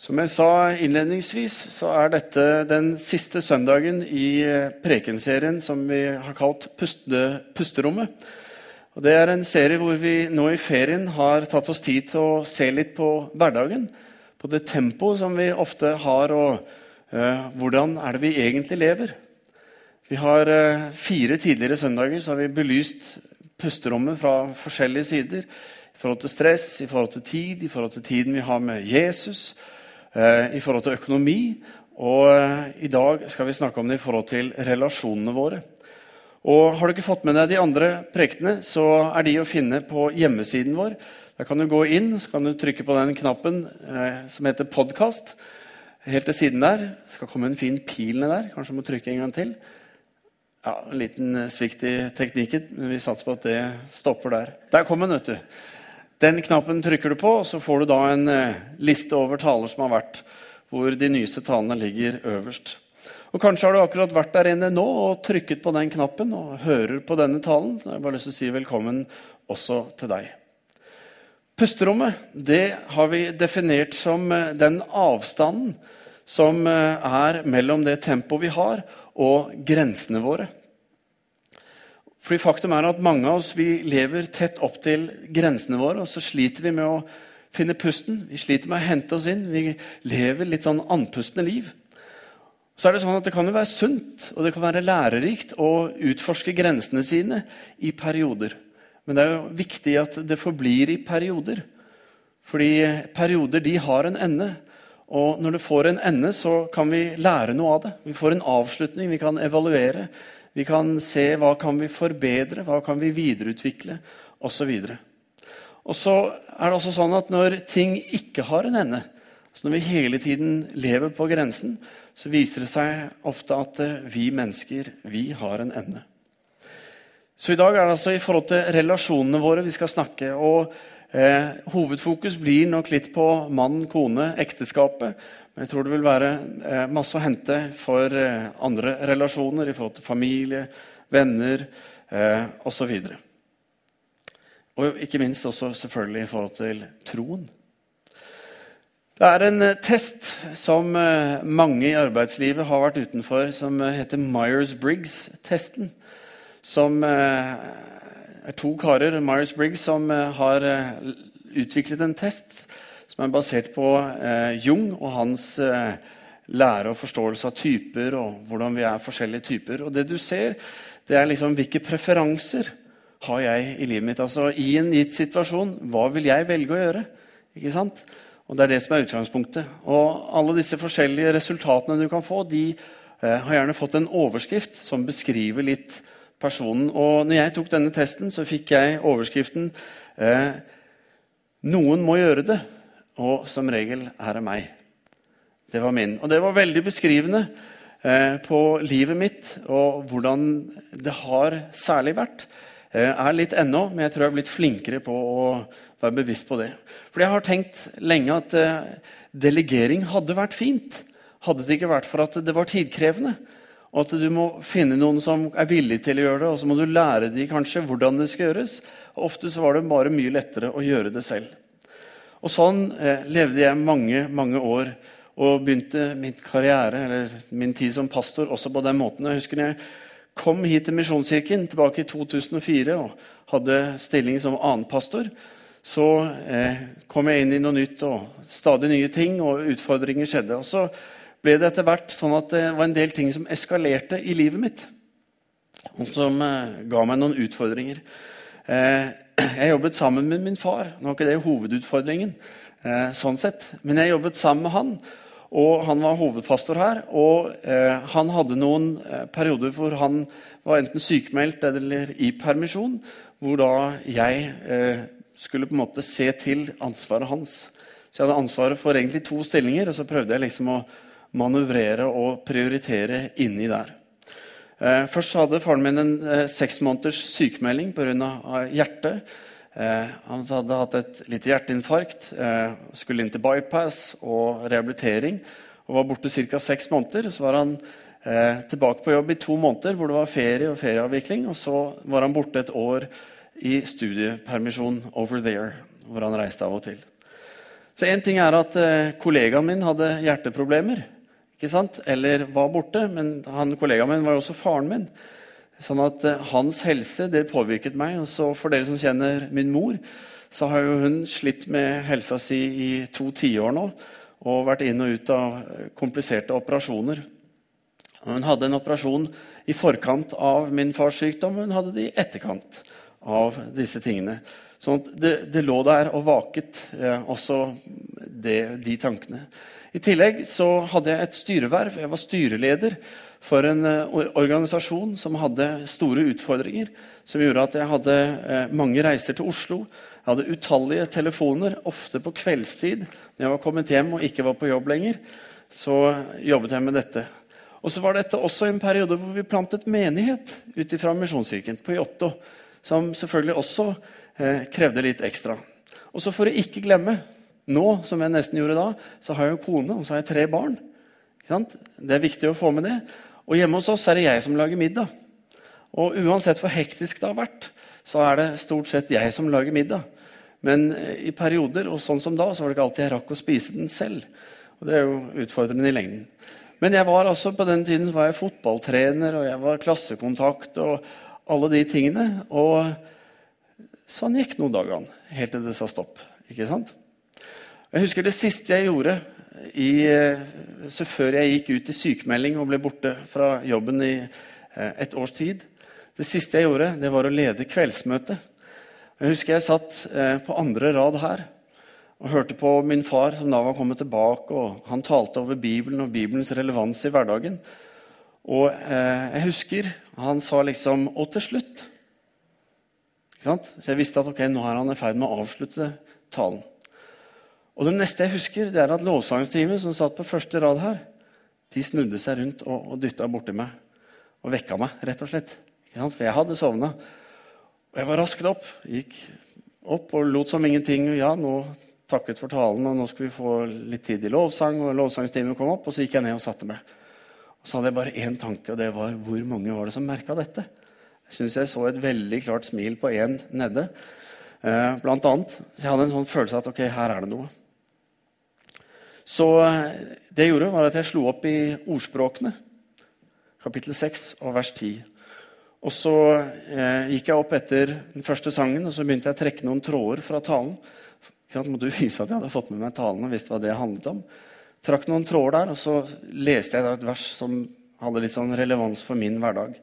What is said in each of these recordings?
Som jeg sa innledningsvis, så er dette den siste søndagen i eh, prekenserien som vi har kalt Puste, Pusterommet. Og det er en serie hvor vi nå i ferien har tatt oss tid til å se litt på hverdagen. På det tempoet som vi ofte har, og uh, hvordan er det vi egentlig lever. Vi har uh, Fire tidligere søndager så har vi belyst pusterommet fra forskjellige sider. I forhold til stress, i forhold til tid, i forhold til tiden vi har med Jesus i forhold til økonomi. Og eh, i dag skal vi snakke om det i forhold til relasjonene våre. Og Har du ikke fått med deg de andre prektene, så er de å finne på hjemmesiden vår. Der kan du gå inn så kan du trykke på den knappen eh, som heter 'podkast'. Helt til siden der skal komme en fin pil ned der. Kanskje du må trykke en gang til. Ja, En liten eh, svikt i teknikken, men vi satser på at det stopper der. Der kom den, vet du. Den knappen trykker du på, og så får du da en eh, liste over taler som har vært, hvor de nyeste talene ligger øverst. Og Kanskje har du akkurat vært der inne nå og trykket på den knappen og hører på denne talen. Jeg har bare lyst til å si velkommen også til deg. Pusterommet det har vi definert som eh, den avstanden som eh, er mellom det tempoet vi har, og grensene våre. Fordi faktum er at mange av oss vi lever tett opp til grensene våre, og så sliter vi med å finne pusten. Vi sliter med å hente oss inn. Vi lever litt sånn andpustne liv. Så er Det sånn at det kan jo være sunt og det kan være lærerikt å utforske grensene sine i perioder. Men det er jo viktig at det forblir i perioder. Fordi perioder de har en ende. Og når det får en ende, så kan vi lære noe av det. Vi får en avslutning, vi kan evaluere. Vi kan se hva kan vi forbedre, hva kan vi videreutvikle osv. Og så er det også sånn at når ting ikke har en ende, så når vi hele tiden lever på grensen, så viser det seg ofte at eh, vi mennesker vi har en ende. Så i dag er det altså i forhold til relasjonene våre vi skal snakke. og eh, Hovedfokus blir nok litt på mann, kone, ekteskapet. Men jeg tror det vil være eh, masse å hente for eh, andre relasjoner i forhold til familie, venner eh, osv. Og, og ikke minst også selvfølgelig i forhold til troen. Det er en eh, test som eh, mange i arbeidslivet har vært utenfor, som heter Myers-Briggs-testen. Som er to karer, Myers-Briggs, som har utviklet en test som er basert på eh, Jung og hans eh, lære og forståelse av typer og hvordan vi er forskjellige typer. Og det du ser, det er liksom hvilke preferanser har jeg i livet mitt. Altså I en gitt situasjon, hva vil jeg velge å gjøre? Ikke sant? Og Det er det som er utgangspunktet. Og Alle disse forskjellige resultatene du kan få, de eh, har gjerne fått en overskrift som beskriver litt personen. Og når jeg tok denne testen, så fikk jeg overskriften eh, 'Noen må gjøre det'. Og som regel her er meg. Det var min. Og det var veldig beskrivende eh, på livet mitt og hvordan det har særlig vært. Jeg er litt ennå, men jeg tror jeg har blitt flinkere på å være bevisst på det. For jeg har tenkt lenge at eh, delegering hadde vært fint. Hadde det ikke vært for at det var tidkrevende. Og at du må finne noen som er villig til å gjøre det, og så må du lære dem kanskje hvordan det skal gjøres. Og ofte så var det bare mye lettere å gjøre det selv. Og sånn eh, levde jeg mange, mange år og begynte min karriere, eller min tid som pastor, også på den måten. Jeg husker jeg kom hit til Misjonskirken tilbake i 2004 og hadde stilling som annenpastor. Så eh, kom jeg inn i noe nytt, og stadig nye ting og utfordringer skjedde. Og så ble det etter hvert sånn at det var en del ting som eskalerte i livet mitt. Og som eh, ga meg noen utfordringer. Eh, jeg jobbet sammen med min far. Nå er ikke det hovedutfordringen, eh, sånn sett. men jeg jobbet sammen med han. Og han var hovedpastor her. Og han hadde noen perioder hvor han var enten sykemeldt eller i permisjon, hvor da jeg skulle på en måte se til ansvaret hans. Så jeg hadde ansvaret for egentlig to stillinger, og så prøvde jeg liksom å manøvrere og prioritere inni der. Eh, først hadde faren min en eh, seks måneders sykemelding pga. hjertet. Eh, han hadde hatt et lite hjerteinfarkt, skulle inn til bypass og rehabilitering. og Var borte ca. seks måneder. Så var han tilbake på jobb i to måneder hvor det var ferie og ferieavvikling. Og så var han borte et år i studiepermisjon over there, hvor han reiste av og til. Så én ting er at kollegaen min hadde hjerteproblemer. Ikke sant? Eller var borte. Men han, kollegaen min var jo også faren min. Sånn at eh, hans helse det påvirket meg. Og så for dere som kjenner min mor, så har jo hun slitt med helsa si i to tiår nå. Og vært inn og ut av kompliserte operasjoner. Hun hadde en operasjon i forkant av min fars sykdom, og hun hadde det i etterkant av disse tingene. Sånn det, det, lå der og vaket, eh, også det, de tankene. I tillegg så hadde jeg et styreverv. Jeg var styreleder for en uh, organisasjon som hadde store utfordringer. Som gjorde at jeg hadde uh, mange reiser til Oslo. Jeg hadde utallige telefoner, ofte på kveldstid. Når jeg var kommet hjem og ikke var på jobb lenger, så jobbet jeg med dette. Og så var dette også en periode hvor vi plantet menighet ut fra Misjonskirken på Jåttå. Som selvfølgelig også eh, krevde litt ekstra. Og så for å ikke glemme nå, som jeg nesten gjorde da, så har jeg en kone og så har jeg tre barn. Det er viktig å få med det. Og hjemme hos oss er det jeg som lager middag. Og uansett hvor hektisk det har vært, så er det stort sett jeg som lager middag. Men eh, i perioder, og sånn som da, så var det ikke alltid jeg rakk å spise den selv. Og det er jo utfordrende i lengden. Men jeg var altså, på den tiden var jeg fotballtrener, og jeg var klassekontakt og alle de tingene. Og sånn gikk noen dagene, helt til det sa stopp. Ikke sant? Jeg husker det siste jeg gjorde i, så før jeg gikk ut i sykemelding og ble borte fra jobben i eh, et års tid. Det siste jeg gjorde, det var å lede kveldsmøtet. Jeg husker jeg satt eh, på andre rad her og hørte på min far, som da var kommet tilbake. og Han talte over Bibelen og Bibelens relevans i hverdagen. Og eh, jeg husker han sa liksom 'Og til slutt'. Så jeg visste at ok, nå er han i ferd med å avslutte talen. Og Det neste jeg husker, det er at lovsangsteamet som satt på første rad her, de snudde seg rundt og, og dytta borti meg og vekka meg, rett og slett. For jeg hadde sovna. Og jeg var raskt opp. Gikk opp og lot som ingenting. Og Ja, nå takket for talen, og nå skal vi få litt tid i lovsang. og lovsangstimen kom opp, og Så gikk jeg ned og satte meg. Og Så hadde jeg bare én tanke, og det var hvor mange var det som merka dette? Jeg syns jeg så et veldig klart smil på én nede. Eh, blant annet. Jeg hadde en sånn følelse av at ok, her er det noe. Så eh, det jeg gjorde, var at jeg slo opp i ordspråkene, kapittel 6 og vers 10. Og så eh, gikk jeg opp etter den første sangen og så begynte jeg å trekke noen tråder fra talen. Så måtte vise at jeg hadde fått med meg talen og visste hva det handlet om. Trakk noen tråder der, og så leste jeg et vers som hadde litt sånn relevans for min hverdag.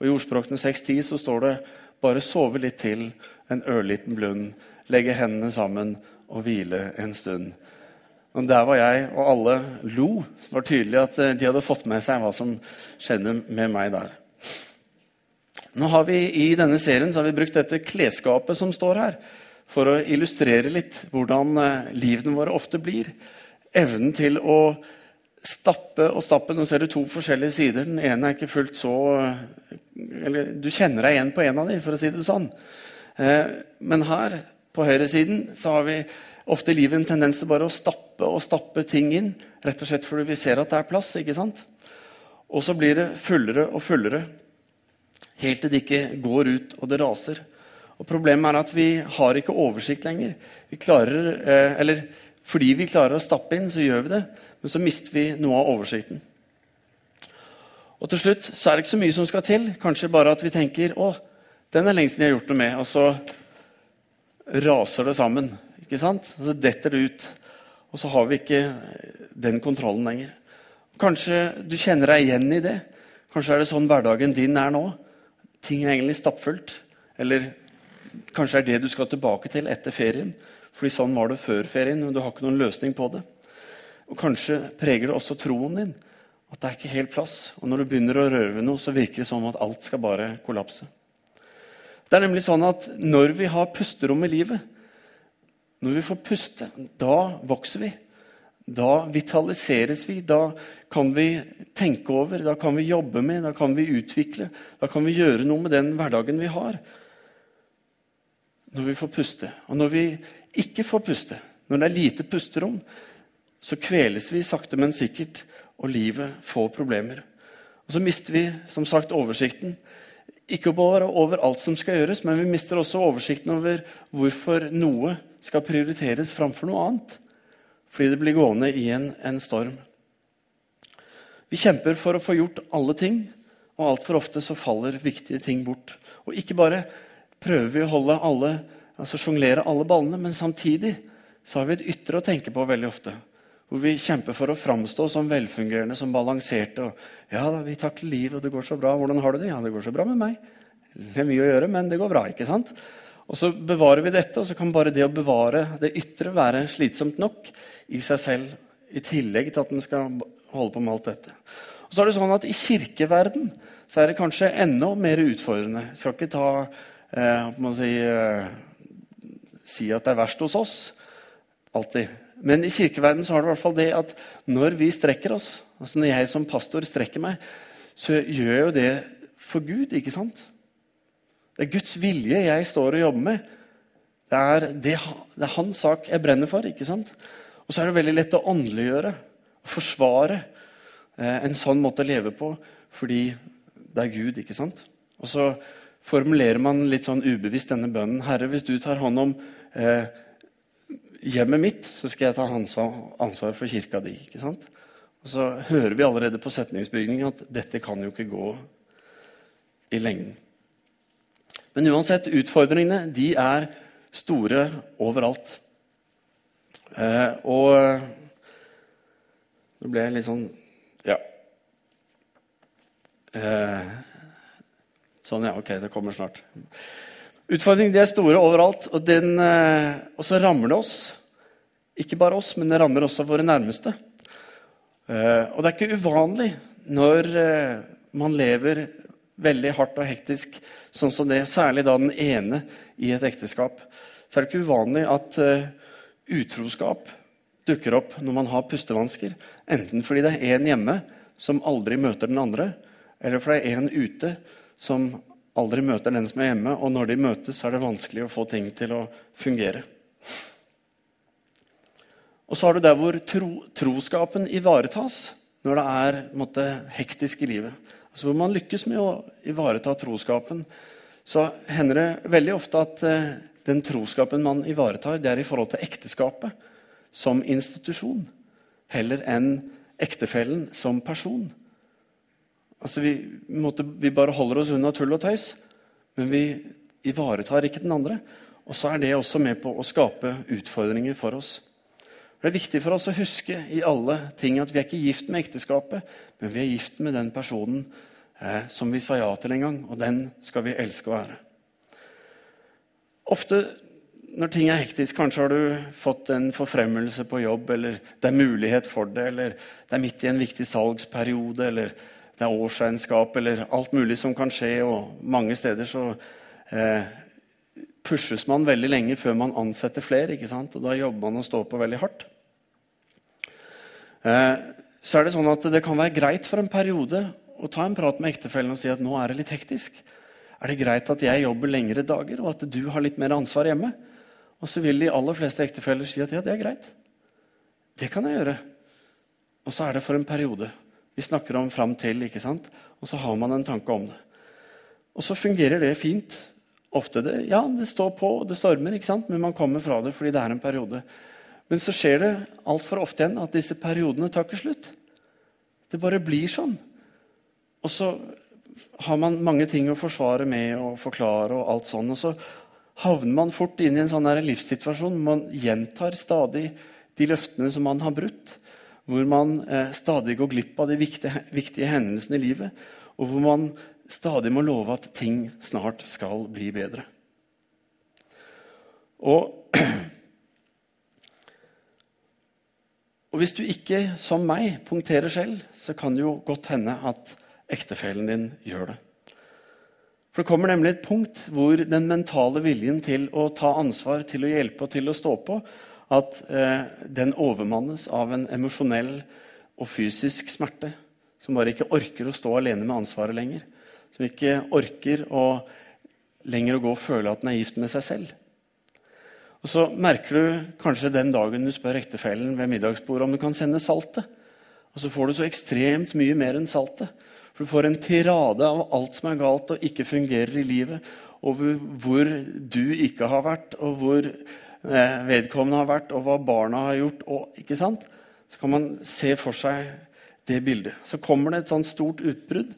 Og I Ordspråkene 6.10 så står det bare sove litt til, en ørliten blund, legge hendene sammen og hvile en stund. Og Der var jeg, og alle lo. Det var tydelig at eh, de hadde fått med seg hva som skjedde med meg der. Nå har vi I denne serien har vi brukt dette klesskapet som står her, for å illustrere litt hvordan eh, livene våre ofte blir. Evnen til å stappe og stappe. Nå ser du to forskjellige sider. Den ene er ikke fullt så eh, eller Du kjenner deg igjen på en av dem, for å si det sånn. Men her, på høyresiden, så har vi ofte i livet en tendens til bare å stappe og stappe ting inn. Rett og slett fordi vi ser at det er plass. ikke sant? Og så blir det fullere og fullere. Helt til det ikke går ut og det raser. Og Problemet er at vi har ikke oversikt lenger. Vi klarer, eh, eller Fordi vi klarer å stappe inn, så gjør vi det. Men så mister vi noe av oversikten. Og til slutt så er det ikke så mye som skal til. Kanskje bare at vi tenker å, den er lengst siden jeg har gjort noe med. Og så raser det sammen. Ikke sant? Så detter det ut. Og så har vi ikke den kontrollen lenger. Kanskje du kjenner deg igjen i det. Kanskje er det sånn hverdagen din er nå. Ting er egentlig stappfullt. Eller kanskje er det du skal tilbake til etter ferien. Fordi sånn var det før ferien, og du har ikke noen løsning på det. Og Kanskje preger det også troen din. At det er ikke helt plass. Og når du begynner å røre ved noe, så virker det som at alt skal bare kollapse. Det er nemlig sånn at Når vi har pusterom i livet, når vi får puste, da vokser vi. Da vitaliseres vi. Da kan vi tenke over, da kan vi jobbe med, da kan vi utvikle. Da kan vi gjøre noe med den hverdagen vi har. Når vi får puste. Og når vi ikke får puste, når det er lite pusterom, så kveles vi sakte, men sikkert, og livet får problemer. Og Så mister vi som sagt oversikten. Ikke bare over alt som skal gjøres, men vi mister også oversikten over hvorfor noe skal prioriteres framfor noe annet. fordi det blir gående i en, en storm. Vi kjemper for å få gjort alle ting, og altfor ofte så faller viktige ting bort. Og ikke bare prøver vi å holde alle, altså sjonglere alle ballene, men samtidig så har vi et ytre å tenke på veldig ofte. Hvor vi kjemper for å framstå som velfungerende, som balanserte. og ja, vi takler livet, og det går så bra. Hvordan har du det? Ja, det går så bra med meg. Det er mye å gjøre, men det går bra. ikke sant? Og så bevarer vi dette, og så kan bare det å bevare det ytre være slitsomt nok i seg selv, i tillegg til at en skal holde på med alt dette. Og så er det sånn at I kirkeverden så er det kanskje enda mer utfordrende. Jeg skal ikke ta, eh, si, eh, si at det er verst hos oss alltid. Men i kirkeverden så har det i hvert fall det at når vi strekker oss, altså når jeg som pastor strekker meg, så gjør jeg jo det for Gud, ikke sant? Det er Guds vilje jeg står og jobber med. Det er, det, det er hans sak jeg brenner for. ikke sant? Og så er det veldig lett å åndeliggjøre forsvare eh, en sånn måte å leve på fordi det er Gud. ikke sant? Og så formulerer man litt sånn ubevisst denne bønnen. Herre, hvis du tar hånd om eh, hjemmet mitt, så skal jeg ta ansvar for kirka di. ikke sant? Og Så hører vi allerede på setningsbygningen at dette kan jo ikke gå i lengden. Men uansett, utfordringene de er store overalt. Eh, og Nå ble jeg litt sånn Ja. Eh, sånn, ja. Ok, det kommer snart. Utfordringene er store overalt, og, den, eh, og, så rammer det oss. Ikke bare oss, men det rammer også våre nærmeste. Eh, og det er ikke uvanlig når eh, man lever veldig hardt og hektisk, sånn som det, særlig da den ene i et ekteskap, så er det ikke uvanlig at utroskap dukker opp når man har pustevansker. Enten fordi det er en hjemme som aldri møter den andre, eller fordi det er en ute som aldri møter den som er hjemme, og når de møtes, er det vanskelig å få ting til å fungere. Og så har du der hvor tro, troskapen ivaretas når det er måtte, hektisk i livet. Altså Hvor man lykkes med å ivareta troskapen, så hender det veldig ofte at eh, den troskapen man ivaretar, det er i forhold til ekteskapet som institusjon, heller enn ektefellen som person. Altså vi, måtte, vi, bare holder oss unna tull og tøys, men vi ivaretar ikke den andre. Og så er det også med på å skape utfordringer for oss. Det er viktig for oss å huske i alle ting at vi er ikke gift med ekteskapet, men vi er gift med den personen eh, som vi sa ja til en gang, og den skal vi elske å være. Ofte når ting er hektisk, kanskje har du fått en forfremmelse på jobb, eller det er mulighet for det, eller det er midt i en viktig salgsperiode, eller det er årsregnskap eller alt mulig som kan skje. Og mange steder så eh, pushes man veldig lenge før man ansetter flere. ikke sant? Og da jobber man og står på veldig hardt. Eh, så er det sånn at det kan være greit for en periode å ta en prat med ektefellen og si at nå er det litt hektisk. Er det greit at jeg jobber lengre dager, og at du har litt mer ansvar hjemme? Og så vil de aller fleste ektefeller si at ja, det er greit. Det kan jeg gjøre. Og så er det for en periode. Vi snakker om fram til, ikke sant? og så har man en tanke om det. Og så fungerer det fint. Ofte det, ja, det står på, det stormer, ikke sant? men man kommer fra det fordi det er en periode. Men så skjer det altfor ofte igjen at disse periodene tar ikke slutt. Det bare blir sånn. Og så har man mange ting å forsvare med og forklare, og alt sånn, og så havner man fort inn i en sånn livssituasjon. Man gjentar stadig de løftene som man har brutt hvor man eh, stadig går glipp av de viktige, viktige, hendelsene i livet, og hvor man stadig må love at ting snart skal bli bedre. Og, og hvis du ikke, som meg, punkterer selv, så kan det jo godt hende at ektefellen din gjør det. For Det kommer nemlig et punkt hvor den mentale viljen til å ta ansvar, til å hjelpe og til å stå på, at eh, den overmannes av en emosjonell og fysisk smerte. Som bare ikke orker å stå alene med ansvaret lenger. Som ikke orker å lenger å gå og føle at den er gift med seg selv. Og Så merker du kanskje den dagen du spør ektefellen ved middagsbordet om du kan sende saltet. Og så får du så ekstremt mye mer enn saltet. For du får en tirade av alt som er galt og ikke fungerer i livet. Over hvor du ikke har vært, og hvor eh, vedkommende har vært, og hva barna har gjort. Og, ikke sant? Så kan man se for seg det bildet. Så kommer det et sånt stort utbrudd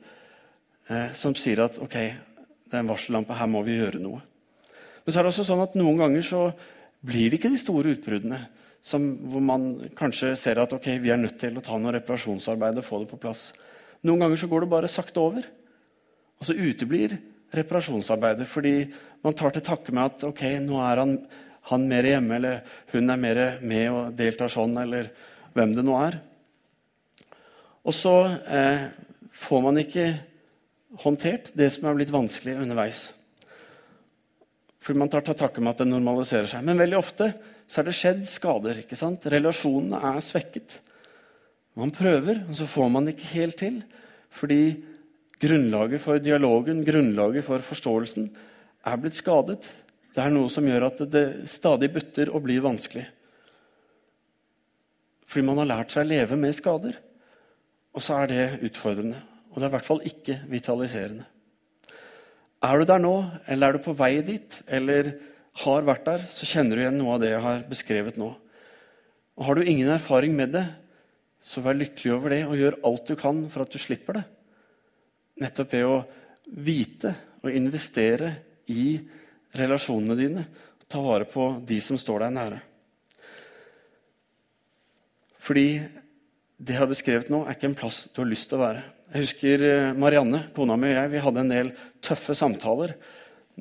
som sier at ok, det er en varsellampe, her må vi gjøre noe. Men så er det også sånn at noen ganger så blir det ikke de store utbruddene som, hvor man kanskje ser at ok, vi er nødt til å ta noe reparasjonsarbeid og få det på plass. Noen ganger så går det bare sakte over. Og så uteblir reparasjonsarbeidet fordi man tar til takke med at ok, nå er han, han mer hjemme, eller hun er mer med og deltar sånn, eller hvem det nå er. Og så eh, får man ikke håndtert det som er blitt vanskelig underveis. Fordi man tar til takke med at det normaliserer seg. Men veldig ofte så er det skjedd skader. ikke sant? Relasjonene er svekket. Man prøver, og så får man det ikke helt til. Fordi grunnlaget for dialogen, grunnlaget for forståelsen, er blitt skadet. Det er noe som gjør at det stadig butter og blir vanskelig. Fordi man har lært seg å leve med skader. Og så er det utfordrende. Og det er i hvert fall ikke vitaliserende. Er du der nå, eller er du på vei dit, eller har vært der, så kjenner du igjen noe av det jeg har beskrevet nå. Og Har du ingen erfaring med det, så vær lykkelig over det og gjør alt du kan for at du slipper det. Nettopp ved å vite og investere i relasjonene dine. Ta vare på de som står deg nære. Fordi det jeg har beskrevet nå, er ikke en plass du har lyst til å være. Jeg husker eh, Marianne, kona mi og jeg, vi hadde en del tøffe samtaler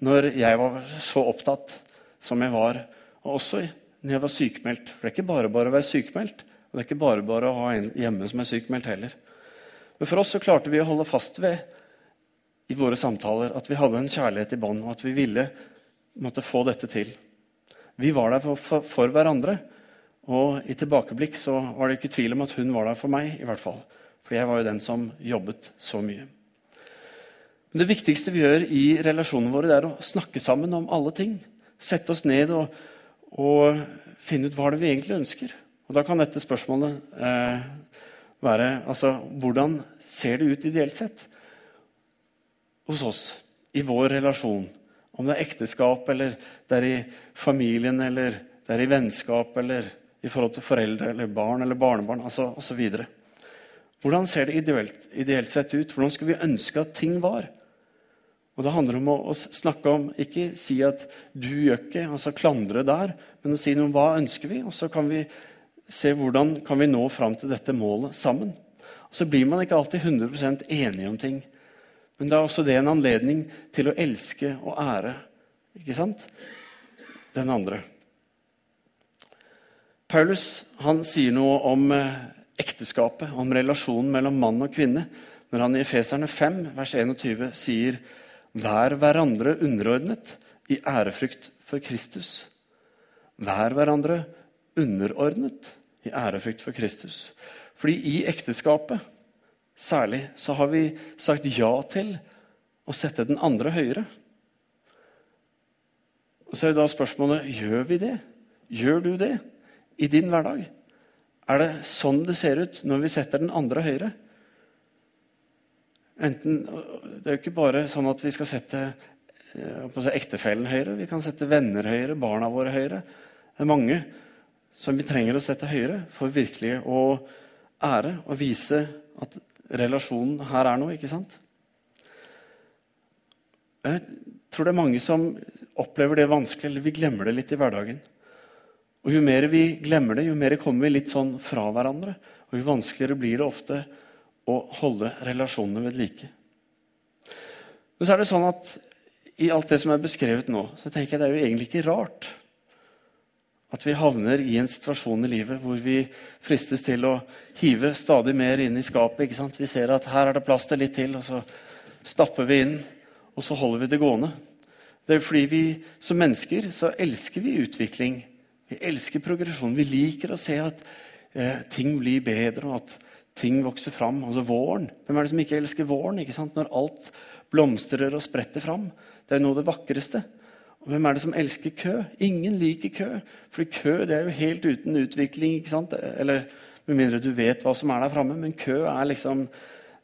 når jeg var så opptatt som jeg var, og også når jeg var sykemeldt. For det er ikke bare bare å være sykemeldt, og det er ikke bare bare å ha en hjemme som er sykemeldt heller. Men for oss så klarte vi å holde fast ved i våre samtaler at vi hadde en kjærlighet i bånd, og at vi ville måtte få dette til. Vi var der for, for, for, hverandre, og i tilbakeblikk så var det ikke tvil om at hun var der for meg. i hvert fall. For jeg var jo den som jobbet så mye. Men det viktigste vi gjør i relasjonene våre, det er å snakke sammen om alle ting. Sette oss ned og, og finne ut hva det vi egentlig ønsker. Og Da kan dette spørsmålet eh, være altså, hvordan ser det ut ideelt sett hos oss i vår relasjon? Om det er ekteskap, eller det er i familien, eller det er i vennskap, eller i forhold til foreldre eller barn eller barnebarn altså, osv. Hvordan ser det ideelt, ideelt sett ut? Hvordan skulle vi ønske at ting var? Og Det handler om å, å, snakke om Ikke si at 'du gjør ikke', altså klandre der, men å si noe om hva ønsker vi, og så kan vi se hvordan kan vi nå fram til dette målet sammen. Og Så blir man ikke alltid 100% enige om ting. Men det er også det en anledning til å elske og ære ikke sant? den andre. Paulus han sier noe om eh, ekteskapet, om relasjonen mellom mann og kvinne, når han i Efeserne 5, vers 21 sier Vær hverandre underordnet i ærefrykt for Kristus. Vær hverandre underordnet i ærefrykt for Kristus. Fordi i ekteskapet særlig så har vi sagt ja til å sette den andre høyere. Og Så er jo da spørsmålet gjør vi det. Gjør du det i din hverdag? Er det sånn det ser ut når vi setter den andre høyre? Enten, det er jo ikke bare sånn at vi skal sette eh, ektefellen høyre. Vi kan sette venner høyre, barna våre høyre. Det er mange som vi trenger å sette høyre for virkelig å ære og vise at relasjonen her er noe. ikke sant? Jeg tror det er mange som opplever det vanskelig, eller vi glemmer det litt i hverdagen. Og Jo mer vi glemmer det, jo mer kommer vi litt sånn fra hverandre. Og jo vanskeligere blir det ofte å holde relasjonene ved like. Men så er det sånn at i alt det som er beskrevet nå, så tenker jeg det er jo egentlig ikke rart at vi havner i en situasjon i livet hvor vi fristes til å hive stadig mer inn i skapet. ikke sant? Vi ser at her er det plass til litt til, og så stapper vi inn, og så holder vi det gående. Det er jo fordi vi som mennesker så elsker vi utvikling. Vi elsker progresjon. Vi liker å se at eh, ting blir bedre, og at ting vokser fram. Altså våren. Hvem er det som ikke elsker våren? ikke sant? Når alt blomstrer og spretter fram. Det er jo noe av det vakreste. Og hvem er det som elsker kø? Ingen liker kø. For kø det er jo helt uten utvikling. ikke sant? Eller med mindre du vet hva som er der framme. Men kø er liksom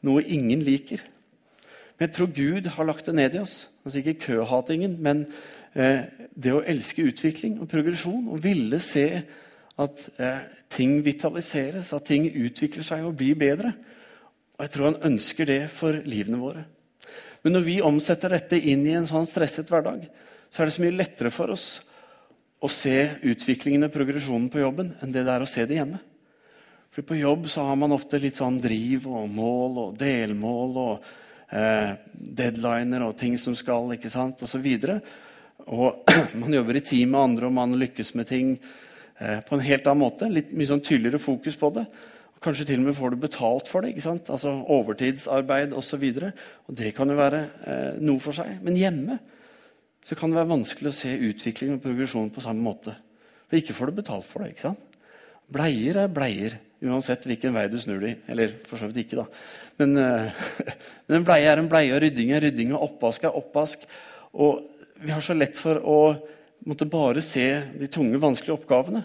noe ingen liker. Men jeg tror Gud har lagt det ned i oss. Altså Ikke køhatingen, men det å elske utvikling og progresjon og ville se at eh, ting vitaliseres, at ting utvikler seg og blir bedre. Og jeg tror han ønsker det for livene våre. Men når vi omsetter dette inn i en sånn stresset hverdag, så er det så mye lettere for oss å se utviklingen og progresjonen på jobben enn det det er å se det hjemme. For På jobb så har man ofte litt sånn driv og mål og delmål og eh, deadliner og ting som skal, ikke sant, osv. Og, og man jobber i team med andre, og man lykkes med ting eh, på en helt annen måte. Litt mye sånn tydeligere fokus på det. Og kanskje til og med får du betalt for det. ikke sant? Altså Overtidsarbeid osv. Det kan jo være eh, noe for seg. Men hjemme så kan det være vanskelig å se utvikling og progresjon på samme måte. For ikke får du betalt for det. ikke sant? Bleier er bleier. Uansett hvilken vei du snur deg. Eller for så vidt ikke, da. Men, uh, men en bleie er en bleie, og rydding er rydding, og oppvask er oppvask. Og vi har så lett for å måtte bare se de tunge, vanskelige oppgavene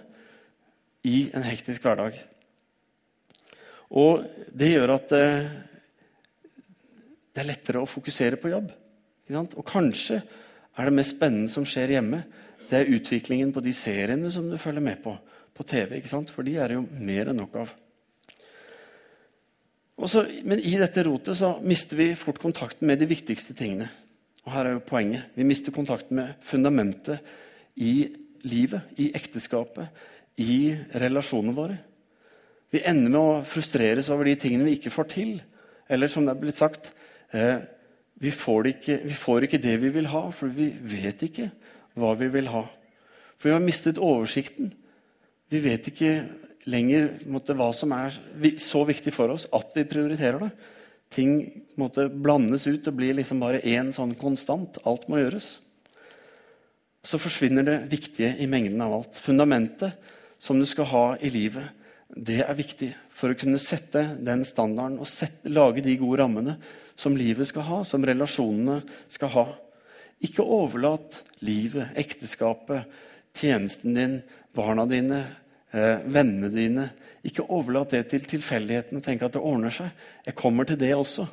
i en hektisk hverdag. Og det gjør at uh, det er lettere å fokusere på jobb. Og kanskje er det mest spennende som skjer hjemme, det er utviklingen på de seriene som du følger med på på TV. For de er det jo mer enn nok av. Også, men i dette rotet så mister vi fort kontakten med de viktigste tingene. Og her er jo poenget. Vi mister kontakten med fundamentet i livet, i ekteskapet, i relasjonene våre. Vi ender med å frustreres over de tingene vi ikke får til. Eller som det er blitt sagt eh, vi, får ikke, vi får ikke det vi vil ha, for vi vet ikke hva vi vil ha. For vi har mistet oversikten vi vet ikke lenger måtte, hva som er så viktig for oss at vi prioriterer det. Ting måtte blandes ut og blir liksom bare én sånn konstant. Alt må gjøres. Så forsvinner det viktige i mengden av alt. Fundamentet som du skal ha i livet, det er viktig for å kunne sette den standarden og sette, lage de gode rammene som livet skal ha, som relasjonene skal ha. Ikke overlat livet, ekteskapet, tjenesten din, barna dine, vennene dine. Ikke overlat det til tilfeldigheten og tenk at det ordner seg. Jeg kommer til det også.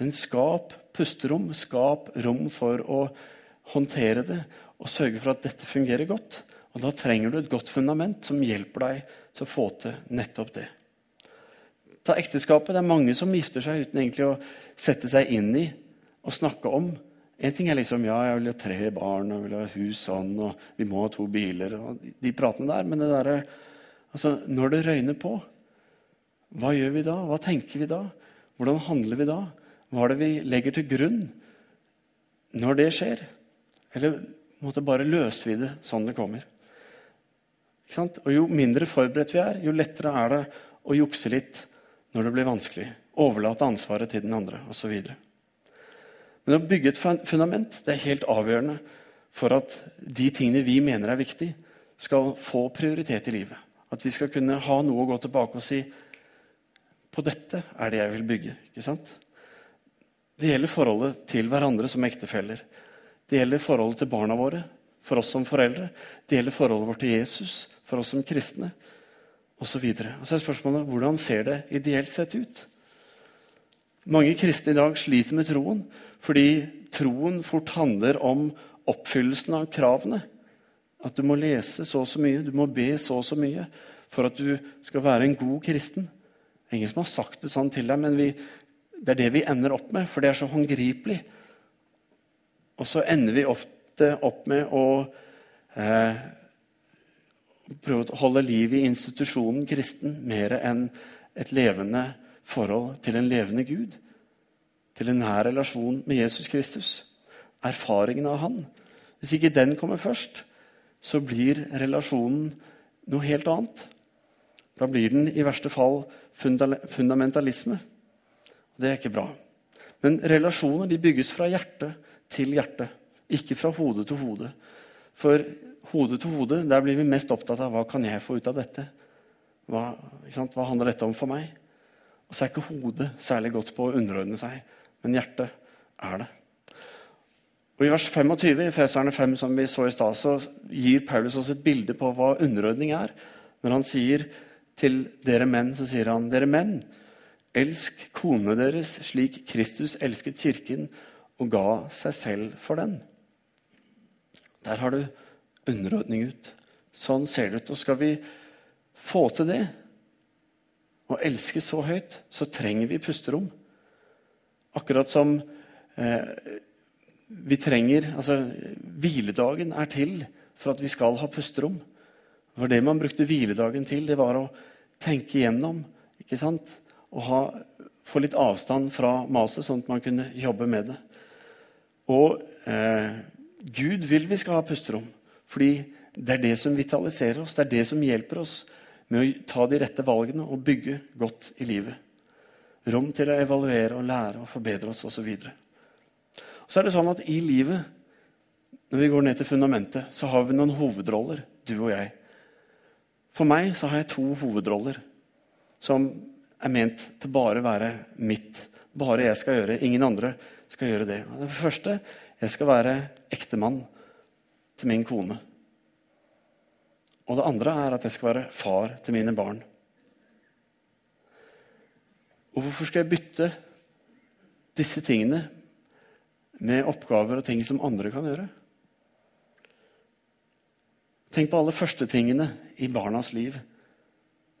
Men skap pusterom, skap rom for å håndtere det og sørge for at dette fungerer godt. Og Da trenger du et godt fundament som hjelper deg til å få til nettopp det. Ta ekteskapet. Det er mange som gifter seg uten egentlig å sette seg inn i og snakke om en ting er liksom ja, jeg vil ha tre barn og vil ha hus sånn, og vi må ha to biler. og De pratene der. Men det der, altså, når det røyner på, hva gjør vi da? Hva tenker vi da? Hvordan handler vi da? Hva er det vi legger til grunn når det skjer? Eller måtte bare løser vi det sånn det kommer? Og Jo mindre forberedt vi er, jo lettere er det å jukse litt når det blir vanskelig. Overlate ansvaret til den andre osv. Men å bygge et fundament det er helt avgjørende for at de tingene vi mener er viktige, skal få prioritet i livet. At vi skal kunne ha noe å gå tilbake og si på dette er det jeg vil bygge. ikke sant? Det gjelder forholdet til hverandre som ektefeller. Det gjelder forholdet til barna våre, for oss som foreldre. Det gjelder forholdet vårt til Jesus, for oss som kristne, osv. Så, så er spørsmålet hvordan ser det ideelt sett ut? Mange kristne i dag sliter med troen fordi troen fort handler om oppfyllelsen av kravene. At du må lese så og så mye, du må be så og så mye for at du skal være en god kristen. Ingen som har sagt det sånn til deg, men vi, det er det vi ender opp med, for det er så håndgripelig. Og så ender vi ofte opp med å eh, prøve å holde liv i institusjonen kristen mer enn et levende forhold til en levende Gud til en nær relasjon med Jesus Kristus. Erfaringen av han. Hvis ikke den kommer først, så blir relasjonen noe helt annet. Da blir den i verste fall fundamentalisme. Det er ikke bra. Men relasjoner de bygges fra hjerte til hjerte, ikke fra hode til hode. For hode til hode der blir vi mest opptatt av hva kan jeg få ut av dette. Hva, hva handler dette om for meg? Og så er ikke hodet særlig godt på å underordne seg men hjertet er det. Og I vers 25 i Feserne 5 som vi så i sted, så gir Paulus oss et bilde på hva underordning er. Når han sier til dere menn, så sier han dere menn, elsk konene deres slik Kristus elsket kirken og ga seg selv for den. Der har du underordning ut. Sånn ser det ut. Og skal vi få til det, å elske så høyt, så trenger vi pusterom. Akkurat som eh, vi trenger Altså, hviledagen er til for at vi skal ha pusterom. Det var det man brukte hviledagen til. Det var å tenke igjennom ikke sant? og ha, få litt avstand fra maset, sånn at man kunne jobbe med det. Og eh, Gud vil vi skal ha pusterom, fordi det er det som vitaliserer oss. Det er det som hjelper oss med å ta de rette valgene og bygge godt i livet. Rom til å evaluere og lære og forbedre oss osv. Så, så er det sånn at i livet, når vi går ned til fundamentet, så har vi noen hovedroller, du og jeg. For meg så har jeg to hovedroller som er ment til bare å være mitt. Bare jeg skal gjøre. Ingen andre skal gjøre det. Det første jeg skal være ektemann til min kone. Og det andre er at jeg skal være far til mine barn. Og hvorfor skal jeg bytte disse tingene med oppgaver og ting som andre kan gjøre? Tenk på alle første tingene i barnas liv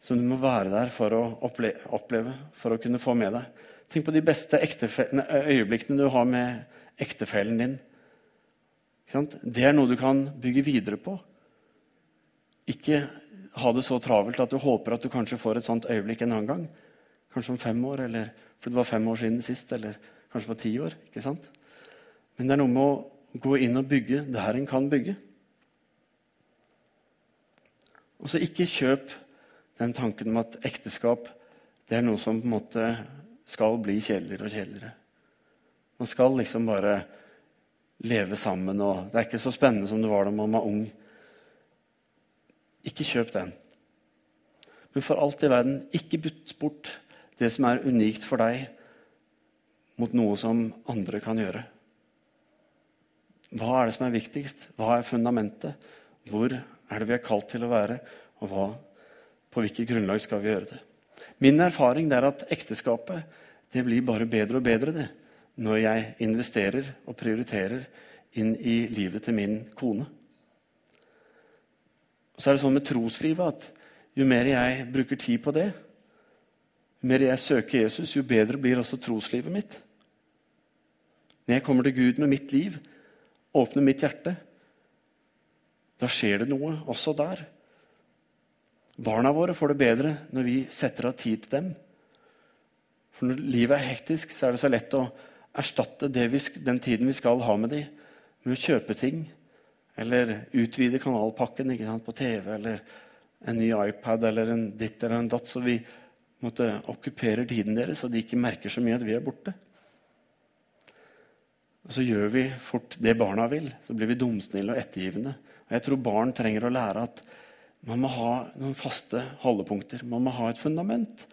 som du må være der for å oppleve, for å kunne få med deg. Tenk på de beste øyeblikkene du har med ektefellen din. Det er noe du kan bygge videre på. Ikke ha det så travelt at du håper at du kanskje får et sånt øyeblikk en annen gang. Kanskje om fem år, eller for det var fem år siden sist, eller kanskje for ti år. ikke sant? Men det er noe med å gå inn og bygge der en kan bygge. Og så ikke kjøp den tanken om at ekteskap det er noe som på en måte skal bli kjedeligere og kjedeligere. Man skal liksom bare leve sammen, og det er ikke så spennende som det var da man var ung. Ikke kjøp den. Men for alt i verden, ikke bytt bort det som er unikt for deg, mot noe som andre kan gjøre. Hva er det som er viktigst? Hva er fundamentet? Hvor er det vi er kalt til å være, og hva, på hvilket grunnlag skal vi gjøre det? Min erfaring er at ekteskapet det blir bare bedre og bedre det, når jeg investerer og prioriterer inn i livet til min kone. Og så er det sånn med troslivet at jo mer jeg bruker tid på det, mer jeg søker Jesus, jo bedre blir også troslivet mitt. Når jeg kommer til Gud med mitt liv, åpner mitt hjerte, da skjer det noe også der. Barna våre får det bedre når vi setter av tid til dem. For når livet er hektisk, så er det så lett å erstatte vi, den tiden vi skal ha med dem, med å kjøpe ting. Eller utvide kanalpakken på TV, eller en ny iPad eller en ditt eller en datt. Så vi måtte okkuperer tiden deres, og de ikke merker så mye at vi er borte. Og så gjør vi fort det barna vil. Så blir vi dumsnille og ettergivende. Og jeg tror barn trenger å lære at man må ha noen faste holdepunkter. Man må ha et fundament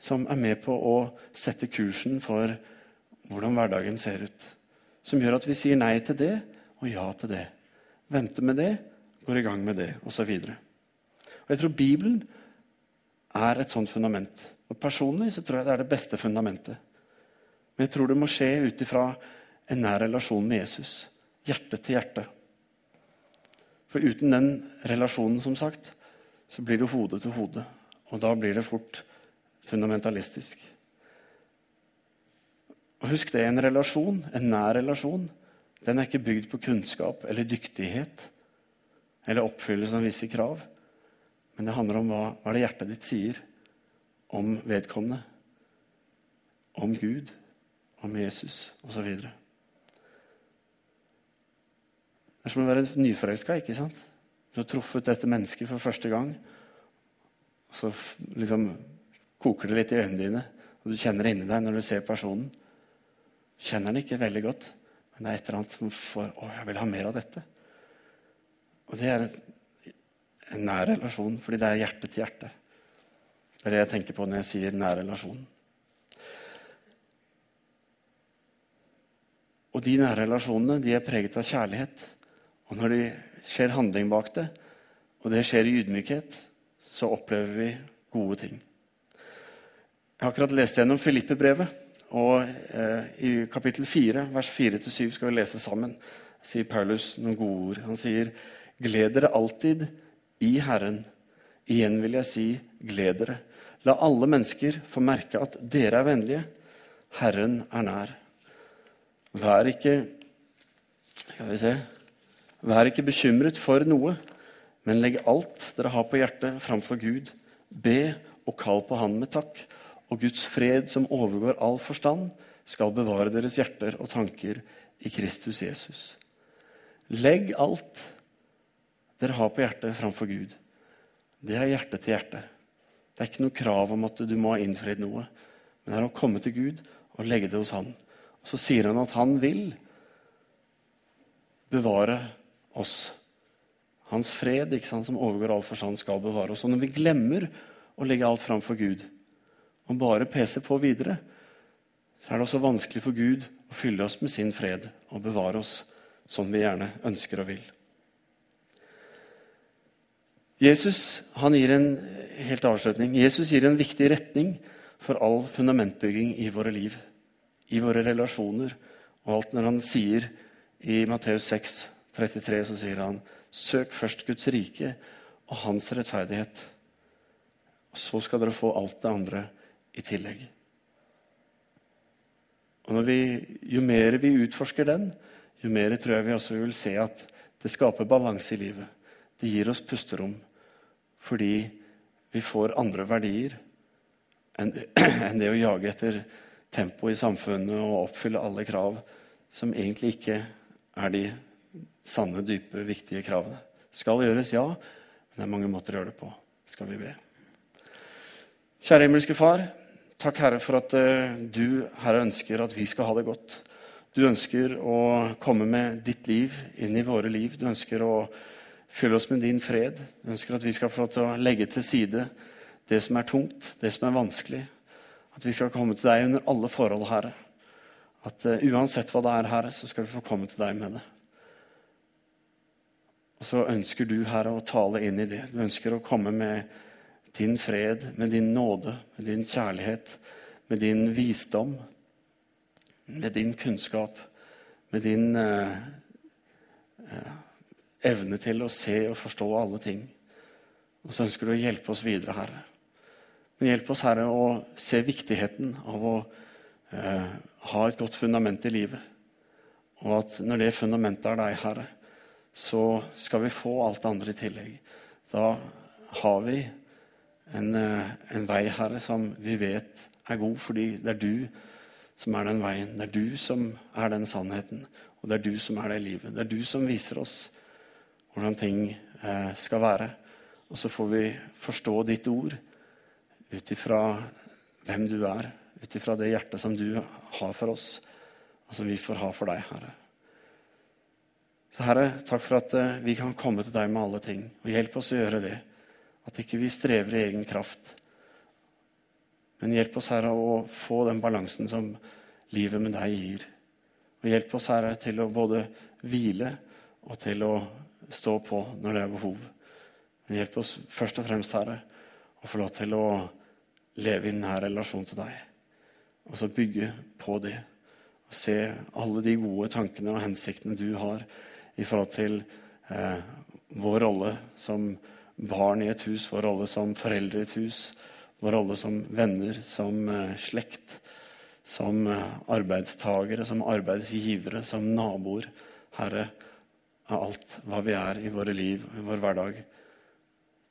som er med på å sette kursen for hvordan hverdagen ser ut. Som gjør at vi sier nei til det og ja til det. Venter med det, går i gang med det, osv. Jeg tror Bibelen er et sånt fundament. Og Personlig så tror jeg det er det beste fundamentet. Men jeg tror det må skje ut ifra en nær relasjon med Jesus. Hjerte til hjerte. For uten den relasjonen, som sagt, så blir det hode til hode. Og da blir det fort fundamentalistisk. Og Husk det, en relasjon, en nær relasjon, den er ikke bygd på kunnskap eller dyktighet eller oppfyllelse av visse krav. Men det handler om hva, hva det hjertet ditt sier om vedkommende, om Gud, om Jesus osv. Det er som å være nyforelska. ikke sant? Du har truffet dette mennesket for første gang. Så liksom koker det litt i øynene dine, og du kjenner det inni deg når du ser personen. Kjenner den ikke veldig godt, men det er et eller annet som får Å, jeg vil ha mer av dette. Og det er en nær relasjon, fordi det er hjerte til hjerte. Det er det jeg tenker på når jeg sier nær relasjon. Og de nære relasjonene de er preget av kjærlighet. Og når det skjer handling bak det, og det skjer i ydmykhet, så opplever vi gode ting. Jeg har akkurat lest gjennom Filippe-brevet. Og eh, i kapittel 4, vers 4-7 skal vi lese sammen. sier Paulus noen gode ord. Han sier, 'Gled dere alltid i Herren'. Igjen vil jeg si, gled dere. La alle mennesker få merke at dere er vennlige. Herren er nær. Vær ikke Skal vi se Vær ikke bekymret for noe, men legg alt dere har på hjertet, framfor Gud. Be og kall på Han med takk, og Guds fred, som overgår all forstand, skal bevare deres hjerter og tanker i Kristus Jesus. Legg alt dere har på hjertet, framfor Gud. Det er hjerte til hjerte. Det er ikke noe krav om at du må ha innfridd noe. Men det er å komme til Gud og legge det hos Han. Og Så sier han at han vil bevare oss. Hans fred, ikke sant, som overgår all forstand, skal bevare oss. Og når vi glemmer å legge alt fram for Gud, og bare peser på videre, så er det også vanskelig for Gud å fylle oss med sin fred og bevare oss som vi gjerne ønsker og vil. Jesus gir en helt avslutning. Jesus gir en viktig retning for all fundamentbygging i våre liv, i våre relasjoner. Og alt når han sier i Matteus 6, 33, så sier han Søk først Guds rike og hans rettferdighet. Og så skal dere få alt det andre i tillegg. Og vi, Jo mer vi utforsker den, jo mer tror jeg vi også vil se at det skaper balanse i livet. Det gir oss pusterom fordi vi får andre verdier enn det å jage etter tempo i samfunnet og oppfylle alle krav som egentlig ikke er de sanne, dype, viktige kravene. Skal gjøres, ja, men det er mange måter å gjøre det på. Skal vi be. Kjære himmelske Far. Takk, Herre, for at uh, du Herre, ønsker at vi skal ha det godt. Du ønsker å komme med ditt liv inn i våre liv. Du ønsker å fylle oss med din fred. Jeg ønsker at vi skal få lov til å legge til side det som er tungt, det som er vanskelig. At vi skal komme til deg under alle forhold, Herre. At uh, uansett hva det er, Herre, så skal vi få komme til deg med det. Og så ønsker du, Herre, å tale inn i det. Du ønsker å komme med din fred, med din nåde, med din kjærlighet, med din visdom, med din kunnskap, med din uh, eh, evne til å se og forstå alle ting. Og så ønsker du å hjelpe oss videre, Herre. Men hjelp oss, Herre, å se viktigheten av å eh, ha et godt fundament i livet. Og at når det fundamentet er deg, Herre, så skal vi få alt det andre i tillegg. Da har vi en, eh, en vei, Herre, som vi vet er god, fordi det er du som er den veien. Det er du som er den sannheten, og det er du som er det livet. Det er du som viser oss hvordan ting eh, skal være. Og så får vi forstå ditt ord ut ifra hvem du er, ut ifra det hjertet som du har for oss, og som vi får ha for deg, Herre. Så Herre, takk for at eh, vi kan komme til deg med alle ting. Og hjelp oss å gjøre det. At ikke vi strever i egen kraft. Men hjelp oss, Herre, å få den balansen som livet med deg gir. Og hjelp oss, Herre, til å både hvile og til å stå på når det er behov. Men hjelp oss først og fremst, Herre, å få lov til å leve i denne relasjonen til deg. Og så bygge på det. Og se alle de gode tankene og hensiktene du har i forhold til eh, vår rolle som barn i et hus, vår rolle som foreldre i et hus, vår rolle som venner, som eh, slekt, som uh, arbeidstagere, som arbeidsgivere, som naboer. Herre, av alt hva vi er i våre liv, og i vår hverdag.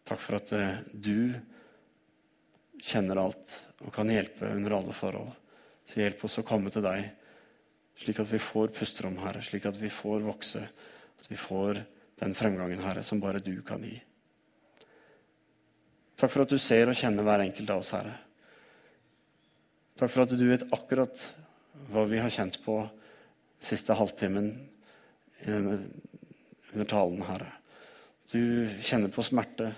Takk for at uh, du kjenner alt og kan hjelpe under alle forhold. Så hjelp oss å komme til deg, slik at vi får pusterom, Herre, slik at vi får vokse, at vi får den fremgangen, Herre, som bare du kan gi. Takk for at du ser og kjenner hver enkelt av oss, Herre. Takk for at du vet akkurat hva vi har kjent på siste halvtimen i denne, under talen, Herre. Du kjenner på smerte.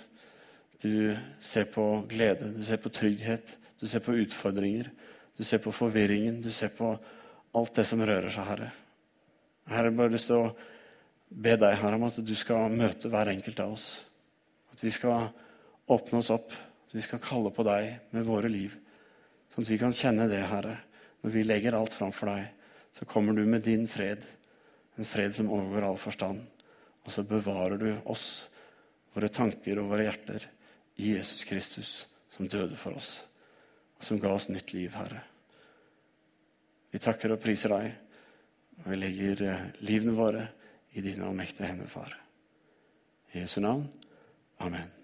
Du ser på glede, du ser på trygghet, du ser på utfordringer. Du ser på forvirringen, du ser på alt det som rører seg, Herre. Herre, jeg bare lyst til å be deg Herre, om at du skal møte hver enkelt av oss. At vi skal åpne oss opp. At vi skal kalle på deg med våre liv. Sånn at vi kan kjenne det, Herre. Når vi legger alt framfor deg, så kommer du med din fred. en fred som overgår all forstand. Og så bevarer du oss, våre tanker og våre hjerter, i Jesus Kristus, som døde for oss, og som ga oss nytt liv, Herre. Vi takker og priser deg, og vi legger eh, livene våre i dine allmektige hender, Far. I Jesu navn. Amen.